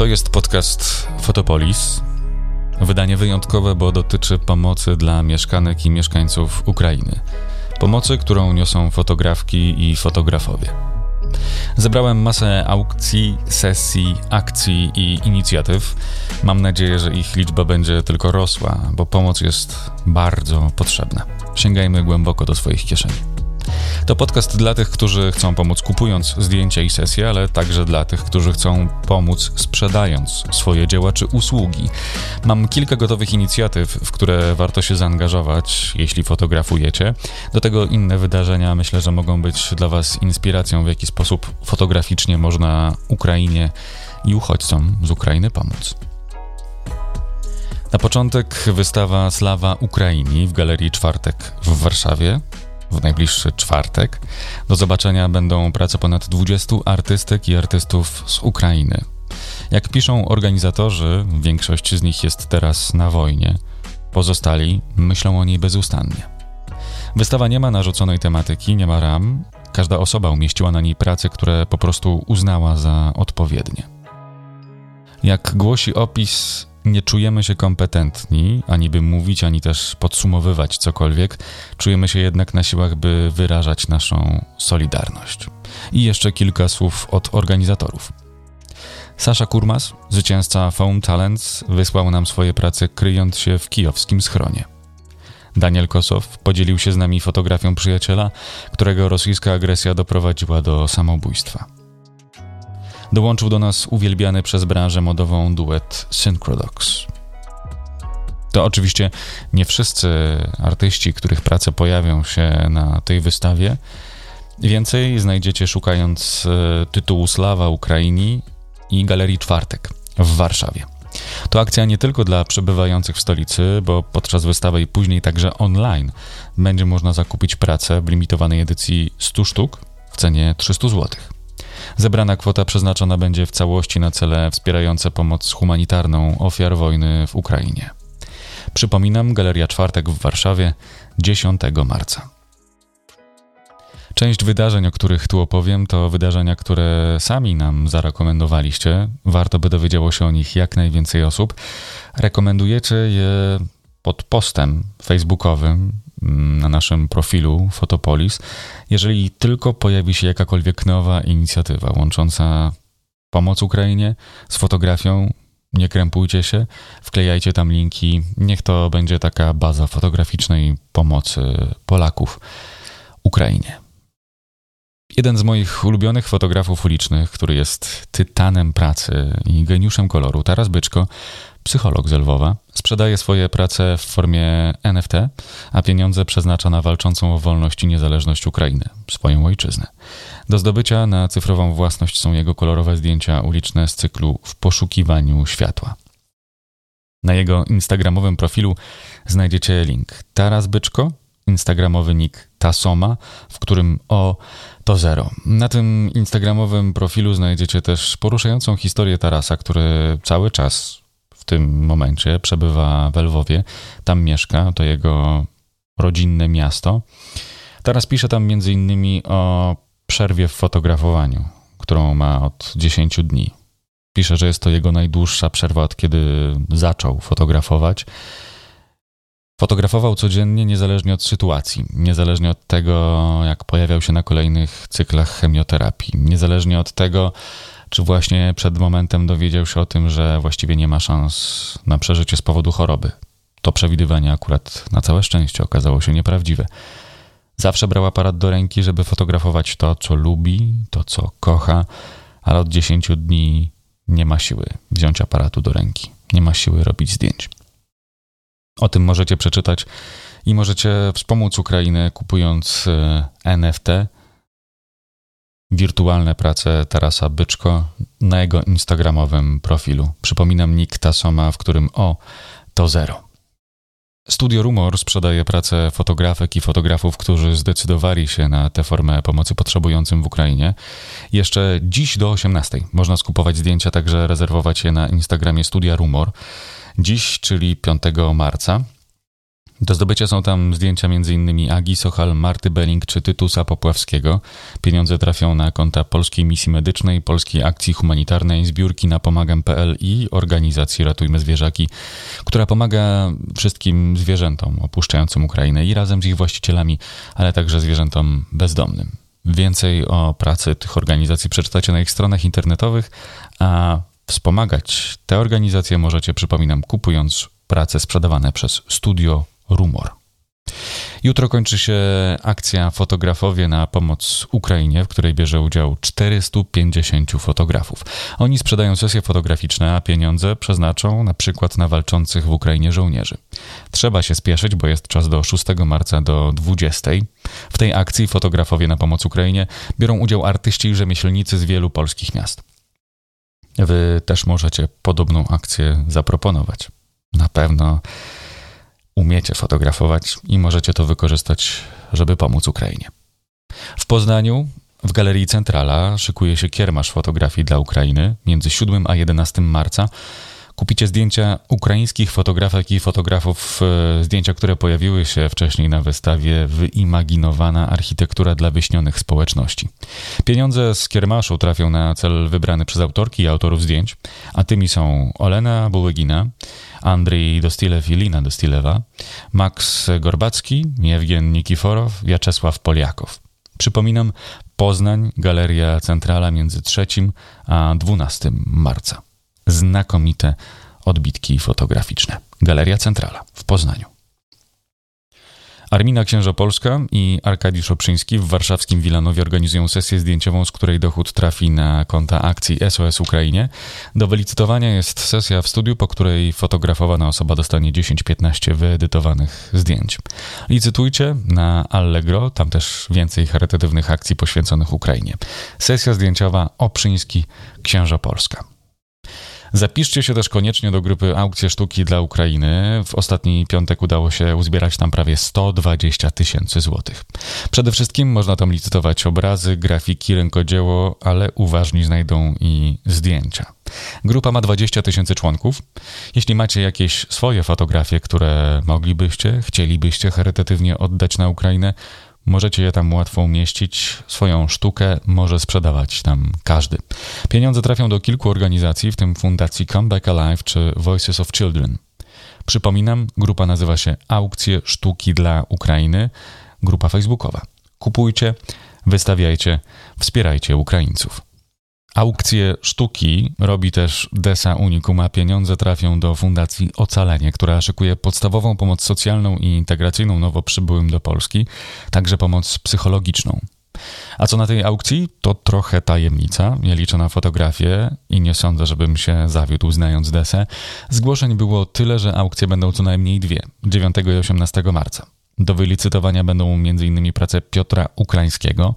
To jest podcast Fotopolis. Wydanie wyjątkowe, bo dotyczy pomocy dla mieszkanek i mieszkańców Ukrainy. Pomocy, którą niosą fotografki i fotografowie. Zebrałem masę aukcji, sesji, akcji i inicjatyw. Mam nadzieję, że ich liczba będzie tylko rosła, bo pomoc jest bardzo potrzebna. Sięgajmy głęboko do swoich kieszeni. To podcast dla tych, którzy chcą pomóc kupując zdjęcia i sesje, ale także dla tych, którzy chcą pomóc sprzedając swoje dzieła czy usługi. Mam kilka gotowych inicjatyw, w które warto się zaangażować, jeśli fotografujecie. Do tego inne wydarzenia myślę, że mogą być dla Was inspiracją, w jaki sposób fotograficznie można Ukrainie i uchodźcom z Ukrainy pomóc. Na początek wystawa Slawa Ukraini w Galerii Czwartek w Warszawie w najbliższy czwartek. Do zobaczenia będą prace ponad 20 artystek i artystów z Ukrainy. Jak piszą organizatorzy, większość z nich jest teraz na wojnie. Pozostali myślą o niej bezustannie. Wystawa nie ma narzuconej tematyki, nie ma ram. Każda osoba umieściła na niej prace, które po prostu uznała za odpowiednie. Jak głosi opis, nie czujemy się kompetentni, ani by mówić, ani też podsumowywać cokolwiek. Czujemy się jednak na siłach, by wyrażać naszą solidarność. I jeszcze kilka słów od organizatorów. Sasza Kurmas, zwycięzca Foam Talents, wysłał nam swoje prace kryjąc się w kijowskim schronie. Daniel Kosow podzielił się z nami fotografią przyjaciela, którego rosyjska agresja doprowadziła do samobójstwa. Dołączył do nas uwielbiany przez branżę modową duet Synchrodox. To oczywiście nie wszyscy artyści, których prace pojawią się na tej wystawie. Więcej znajdziecie szukając e, tytułu Slawa Ukraini i Galerii Czwartek w Warszawie. To akcja nie tylko dla przebywających w stolicy, bo podczas wystawy i później także online będzie można zakupić pracę w limitowanej edycji 100 sztuk w cenie 300 złotych. Zebrana kwota przeznaczona będzie w całości na cele wspierające pomoc humanitarną ofiar wojny w Ukrainie. Przypominam, Galeria Czwartek w Warszawie 10 marca. Część wydarzeń, o których tu opowiem, to wydarzenia, które sami nam zarekomendowaliście. Warto by dowiedziało się o nich jak najwięcej osób. Rekomendujecie je pod postem facebookowym na naszym profilu Fotopolis, jeżeli tylko pojawi się jakakolwiek nowa inicjatywa łącząca pomoc Ukrainie z fotografią. Nie krępujcie się, wklejajcie tam linki. Niech to będzie taka baza fotograficznej pomocy Polaków Ukrainie. Jeden z moich ulubionych fotografów ulicznych, który jest tytanem pracy i geniuszem koloru, Taras Byczko, psycholog z Lwowa, sprzedaje swoje prace w formie NFT, a pieniądze przeznacza na walczącą o wolność i niezależność Ukrainy, swoją ojczyznę. Do zdobycia na cyfrową własność są jego kolorowe zdjęcia uliczne z cyklu W poszukiwaniu światła. Na jego instagramowym profilu znajdziecie link Taras Byczko, instagramowy nick Tasoma, w którym o to zero. Na tym instagramowym profilu znajdziecie też poruszającą historię Tarasa, który cały czas tym momencie przebywa w Lwowie. Tam mieszka, to jego rodzinne miasto. Teraz pisze tam między innymi o przerwie w fotografowaniu, którą ma od 10 dni. Pisze, że jest to jego najdłuższa przerwa od kiedy zaczął fotografować. Fotografował codziennie, niezależnie od sytuacji, niezależnie od tego, jak pojawiał się na kolejnych cyklach chemioterapii, niezależnie od tego, czy właśnie przed momentem dowiedział się o tym, że właściwie nie ma szans na przeżycie z powodu choroby. To przewidywanie akurat na całe szczęście okazało się nieprawdziwe. Zawsze brał aparat do ręki, żeby fotografować to, co lubi, to, co kocha, ale od 10 dni nie ma siły wziąć aparatu do ręki, nie ma siły robić zdjęć. O tym możecie przeczytać i możecie wspomóc Ukrainę kupując e, NFT wirtualne prace Tarasa Byczko na jego instagramowym profilu. Przypominam nick Tasoma, w którym o to zero. Studio Rumor sprzedaje pracę fotografek i fotografów, którzy zdecydowali się na tę formę pomocy potrzebującym w Ukrainie. Jeszcze dziś do 18 można skupować zdjęcia, także rezerwować je na Instagramie Studia Rumor. Dziś, czyli 5 marca. Do zdobycia są tam zdjęcia m.in. Agi Sochal, Marty Belling czy Tytusa Popławskiego. Pieniądze trafią na konta Polskiej Misji Medycznej, Polskiej Akcji Humanitarnej, zbiórki na pomagam.pl i organizacji Ratujmy Zwierzaki, która pomaga wszystkim zwierzętom opuszczającym Ukrainę i razem z ich właścicielami, ale także zwierzętom bezdomnym. Więcej o pracy tych organizacji przeczytacie na ich stronach internetowych, a wspomagać te organizacje możecie, przypominam, kupując prace sprzedawane przez Studio Rumor. Jutro kończy się akcja Fotografowie na pomoc Ukrainie, w której bierze udział 450 fotografów. Oni sprzedają sesje fotograficzne, a pieniądze przeznaczą na przykład na walczących w Ukrainie żołnierzy. Trzeba się spieszyć, bo jest czas do 6 marca do 20. W tej akcji Fotografowie na pomoc Ukrainie biorą udział artyści i rzemieślnicy z wielu polskich miast. Wy też możecie podobną akcję zaproponować. Na pewno umiecie fotografować i możecie to wykorzystać, żeby pomóc Ukrainie. W Poznaniu w Galerii Centrala szykuje się kiermasz fotografii dla Ukrainy między 7 a 11 marca. Kupicie zdjęcia ukraińskich fotografek i fotografów, e, zdjęcia, które pojawiły się wcześniej na wystawie Wyimaginowana architektura dla wyśnionych społeczności. Pieniądze z kiermaszu trafią na cel wybrany przez autorki i autorów zdjęć, a tymi są Olena Bułegina, Andrzej Dostilew i Lina Dostilewa, Max Gorbacki, Jewgen Nikiforow, Wiaczesław Poliakow. Przypominam, Poznań, Galeria Centrala między 3 a 12 marca. Znakomite odbitki fotograficzne. Galeria Centrala w Poznaniu. Armina Księżopolska i Arkadiusz Szoprzyński w warszawskim Wilanowie organizują sesję zdjęciową, z której dochód trafi na konta akcji SOS Ukrainie. Do wylicytowania jest sesja w studiu, po której fotografowana osoba dostanie 10-15 wyedytowanych zdjęć. Licytujcie na Allegro, tam też więcej charytatywnych akcji poświęconych Ukrainie. Sesja zdjęciowa Oprzyński Księżopolska. Zapiszcie się też koniecznie do grupy Aukcje Sztuki dla Ukrainy. W ostatni piątek udało się uzbierać tam prawie 120 tysięcy złotych. Przede wszystkim można tam licytować obrazy, grafiki, rękodzieło, ale uważni znajdą i zdjęcia. Grupa ma 20 tysięcy członków. Jeśli macie jakieś swoje fotografie, które moglibyście, chcielibyście charytatywnie oddać na Ukrainę, Możecie je tam łatwo umieścić. Swoją sztukę może sprzedawać tam każdy. Pieniądze trafią do kilku organizacji, w tym fundacji Comeback Alive czy Voices of Children. Przypominam, grupa nazywa się Aukcje Sztuki dla Ukrainy, grupa facebookowa. Kupujcie, wystawiajcie, wspierajcie Ukraińców. Aukcje sztuki robi też Desa Unicum, a pieniądze trafią do Fundacji Ocalenie, która szykuje podstawową pomoc socjalną i integracyjną nowo przybyłym do Polski, także pomoc psychologiczną. A co na tej aukcji? To trochę tajemnica. Nie liczę na fotografię i nie sądzę, żebym się zawiódł znając Desę. Zgłoszeń było tyle, że aukcje będą co najmniej dwie 9 i 18 marca. Do wylicytowania będą m.in. prace Piotra Ukraińskiego,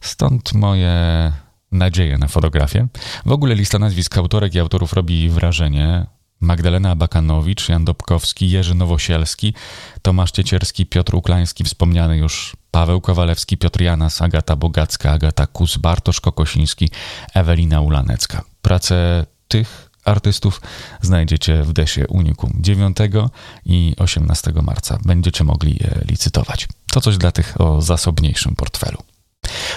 stąd moje nadzieję na fotografię. W ogóle lista nazwisk autorek i autorów robi wrażenie. Magdalena Bakanowicz, Jan Dobkowski, Jerzy Nowosielski, Tomasz Ciecierski, Piotr Uklański, wspomniany już Paweł Kowalewski, Piotr Janas, Agata Bogacka, Agata Kus, Bartosz Kokosiński, Ewelina Ulanecka. Prace tych artystów znajdziecie w Desie Unikum 9 i 18 marca. Będziecie mogli je licytować. To coś dla tych o zasobniejszym portfelu.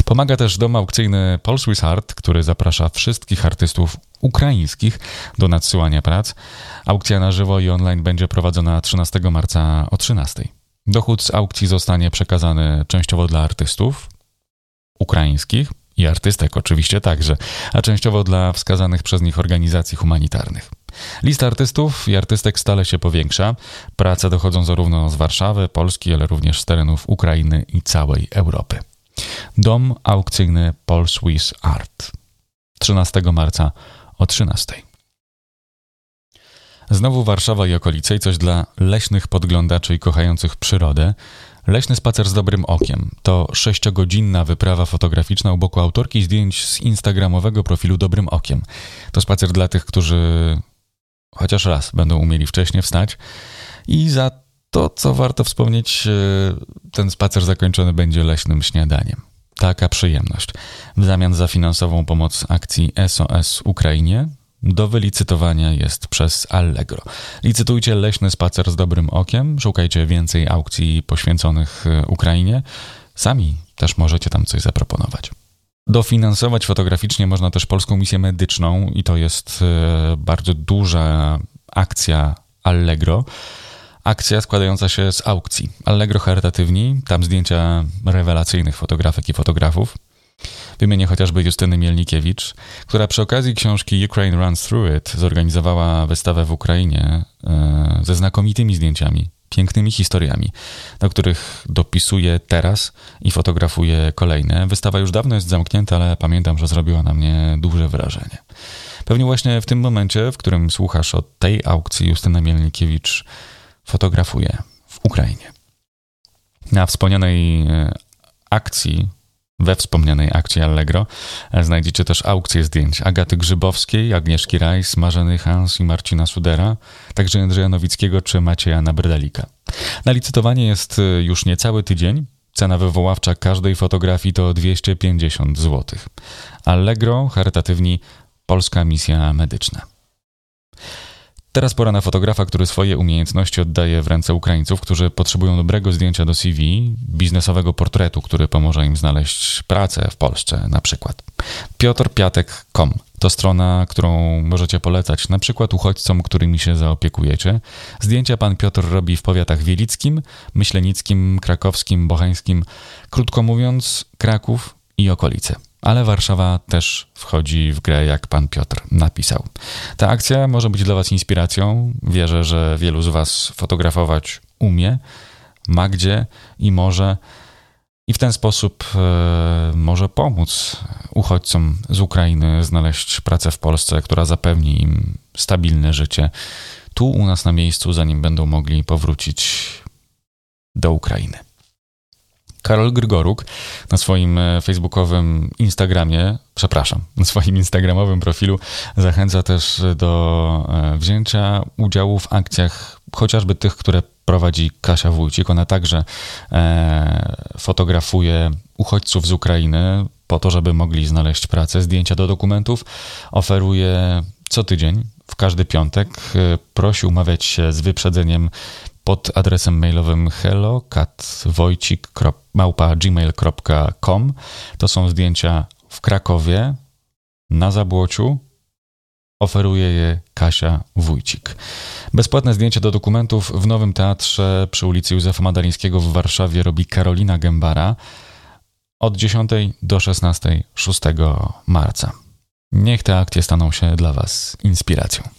Pomaga też dom aukcyjny Paul Swiss Art, który zaprasza wszystkich artystów ukraińskich do nadsyłania prac. Aukcja na żywo i online będzie prowadzona 13 marca o 13. Dochód z aukcji zostanie przekazany częściowo dla artystów ukraińskich i artystek oczywiście także, a częściowo dla wskazanych przez nich organizacji humanitarnych. Lista artystów i artystek stale się powiększa. Prace dochodzą zarówno z Warszawy, Polski, ale również z terenów Ukrainy i całej Europy. Dom aukcyjny Paul Swiss Art. 13 marca o 13. Znowu Warszawa i okolice i coś dla leśnych podglądaczy i kochających przyrodę. Leśny spacer z dobrym okiem to sześciogodzinna wyprawa fotograficzna u boku autorki zdjęć z instagramowego profilu Dobrym Okiem. To spacer dla tych, którzy chociaż raz będą umieli wcześniej wstać i za to, co warto wspomnieć, e, ten spacer zakończony będzie leśnym śniadaniem. Taka przyjemność. W zamian za finansową pomoc akcji SOS Ukrainie do wylicytowania jest przez Allegro. Licytujcie leśny spacer z dobrym okiem, szukajcie więcej aukcji poświęconych e, Ukrainie. Sami też możecie tam coś zaproponować. Dofinansować fotograficznie można też polską misję medyczną i to jest e, bardzo duża akcja Allegro. Akcja składająca się z aukcji. Allegro charytatywni, tam zdjęcia rewelacyjnych fotografek i fotografów. Wymienię chociażby Justyny Mielnikiewicz, która przy okazji książki Ukraine Runs Through It zorganizowała wystawę w Ukrainie e, ze znakomitymi zdjęciami, pięknymi historiami, do których dopisuje teraz i fotografuje kolejne. Wystawa już dawno jest zamknięta, ale pamiętam, że zrobiła na mnie duże wrażenie. Pewnie właśnie w tym momencie, w którym słuchasz o tej aukcji, Justyna Mielnikiewicz fotografuje w Ukrainie. Na wspomnianej e, akcji we wspomnianej akcji Allegro e, znajdziecie też aukcję zdjęć Agaty Grzybowskiej, Agnieszki Rajs, Marzeny Hans i Marcina Sudera, także Andrzeja Nowickiego czy Macieja Nabrdalika. Na licytowanie jest e, już niecały tydzień. Cena wywoławcza każdej fotografii to 250 zł. Allegro, charytatywni, Polska Misja Medyczna. Teraz pora na fotografa, który swoje umiejętności oddaje w ręce Ukraińców, którzy potrzebują dobrego zdjęcia do CV, biznesowego portretu, który pomoże im znaleźć pracę w Polsce na przykład. piotrpiatek.com to strona, którą możecie polecać na przykład uchodźcom, którymi się zaopiekujecie. Zdjęcia pan Piotr robi w powiatach wielickim, myślenickim, krakowskim, bocheńskim, krótko mówiąc Kraków i okolice ale Warszawa też wchodzi w grę, jak pan Piotr napisał. Ta akcja może być dla Was inspiracją. Wierzę, że wielu z Was fotografować umie, ma gdzie i może. I w ten sposób e, może pomóc uchodźcom z Ukrainy znaleźć pracę w Polsce, która zapewni im stabilne życie tu u nas na miejscu, zanim będą mogli powrócić do Ukrainy. Karol Grygoruk na swoim e, facebookowym Instagramie, przepraszam, na swoim instagramowym profilu zachęca też do e, wzięcia udziału w akcjach, chociażby tych, które prowadzi Kasia Wójcik. Ona także e, fotografuje uchodźców z Ukrainy po to, żeby mogli znaleźć pracę. Zdjęcia do dokumentów oferuje co tydzień, w każdy piątek. Prosi umawiać się z wyprzedzeniem pod adresem mailowym hello.katwojcik.gmail.com. To są zdjęcia w Krakowie, na Zabłociu. Oferuje je Kasia Wójcik. Bezpłatne zdjęcie do dokumentów w Nowym Teatrze przy ulicy Józefa Madalińskiego w Warszawie robi Karolina Gębara od 10 do 16 6 marca. Niech te akcje staną się dla Was inspiracją.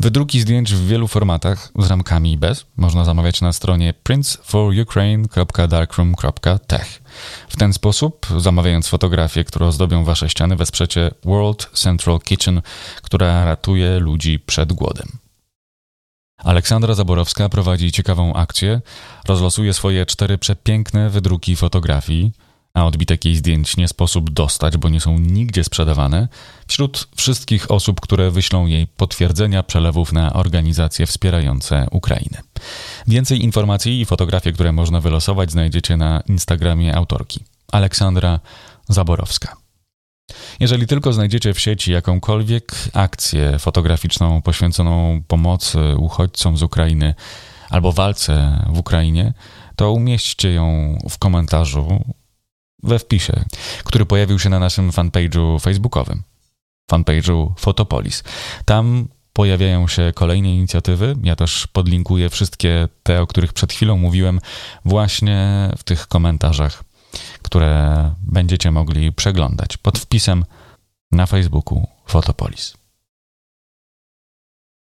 Wydruki zdjęć w wielu formatach, z ramkami i bez, można zamawiać na stronie princeforukraine.darkroom.tech. W ten sposób, zamawiając fotografie, które ozdobią wasze ściany, wesprzecie World Central Kitchen, która ratuje ludzi przed głodem. Aleksandra Zaborowska prowadzi ciekawą akcję, rozlosuje swoje cztery przepiękne wydruki fotografii – a odbitek jej zdjęć nie sposób dostać, bo nie są nigdzie sprzedawane, wśród wszystkich osób, które wyślą jej potwierdzenia przelewów na organizacje wspierające Ukrainę. Więcej informacji i fotografie, które można wylosować, znajdziecie na Instagramie autorki Aleksandra Zaborowska. Jeżeli tylko znajdziecie w sieci jakąkolwiek akcję fotograficzną poświęconą pomocy uchodźcom z Ukrainy albo walce w Ukrainie, to umieśćcie ją w komentarzu we wpisie, który pojawił się na naszym fanpage'u facebookowym, fanpage'u Fotopolis. Tam pojawiają się kolejne inicjatywy. Ja też podlinkuję wszystkie te, o których przed chwilą mówiłem, właśnie w tych komentarzach, które będziecie mogli przeglądać pod wpisem na Facebooku Fotopolis.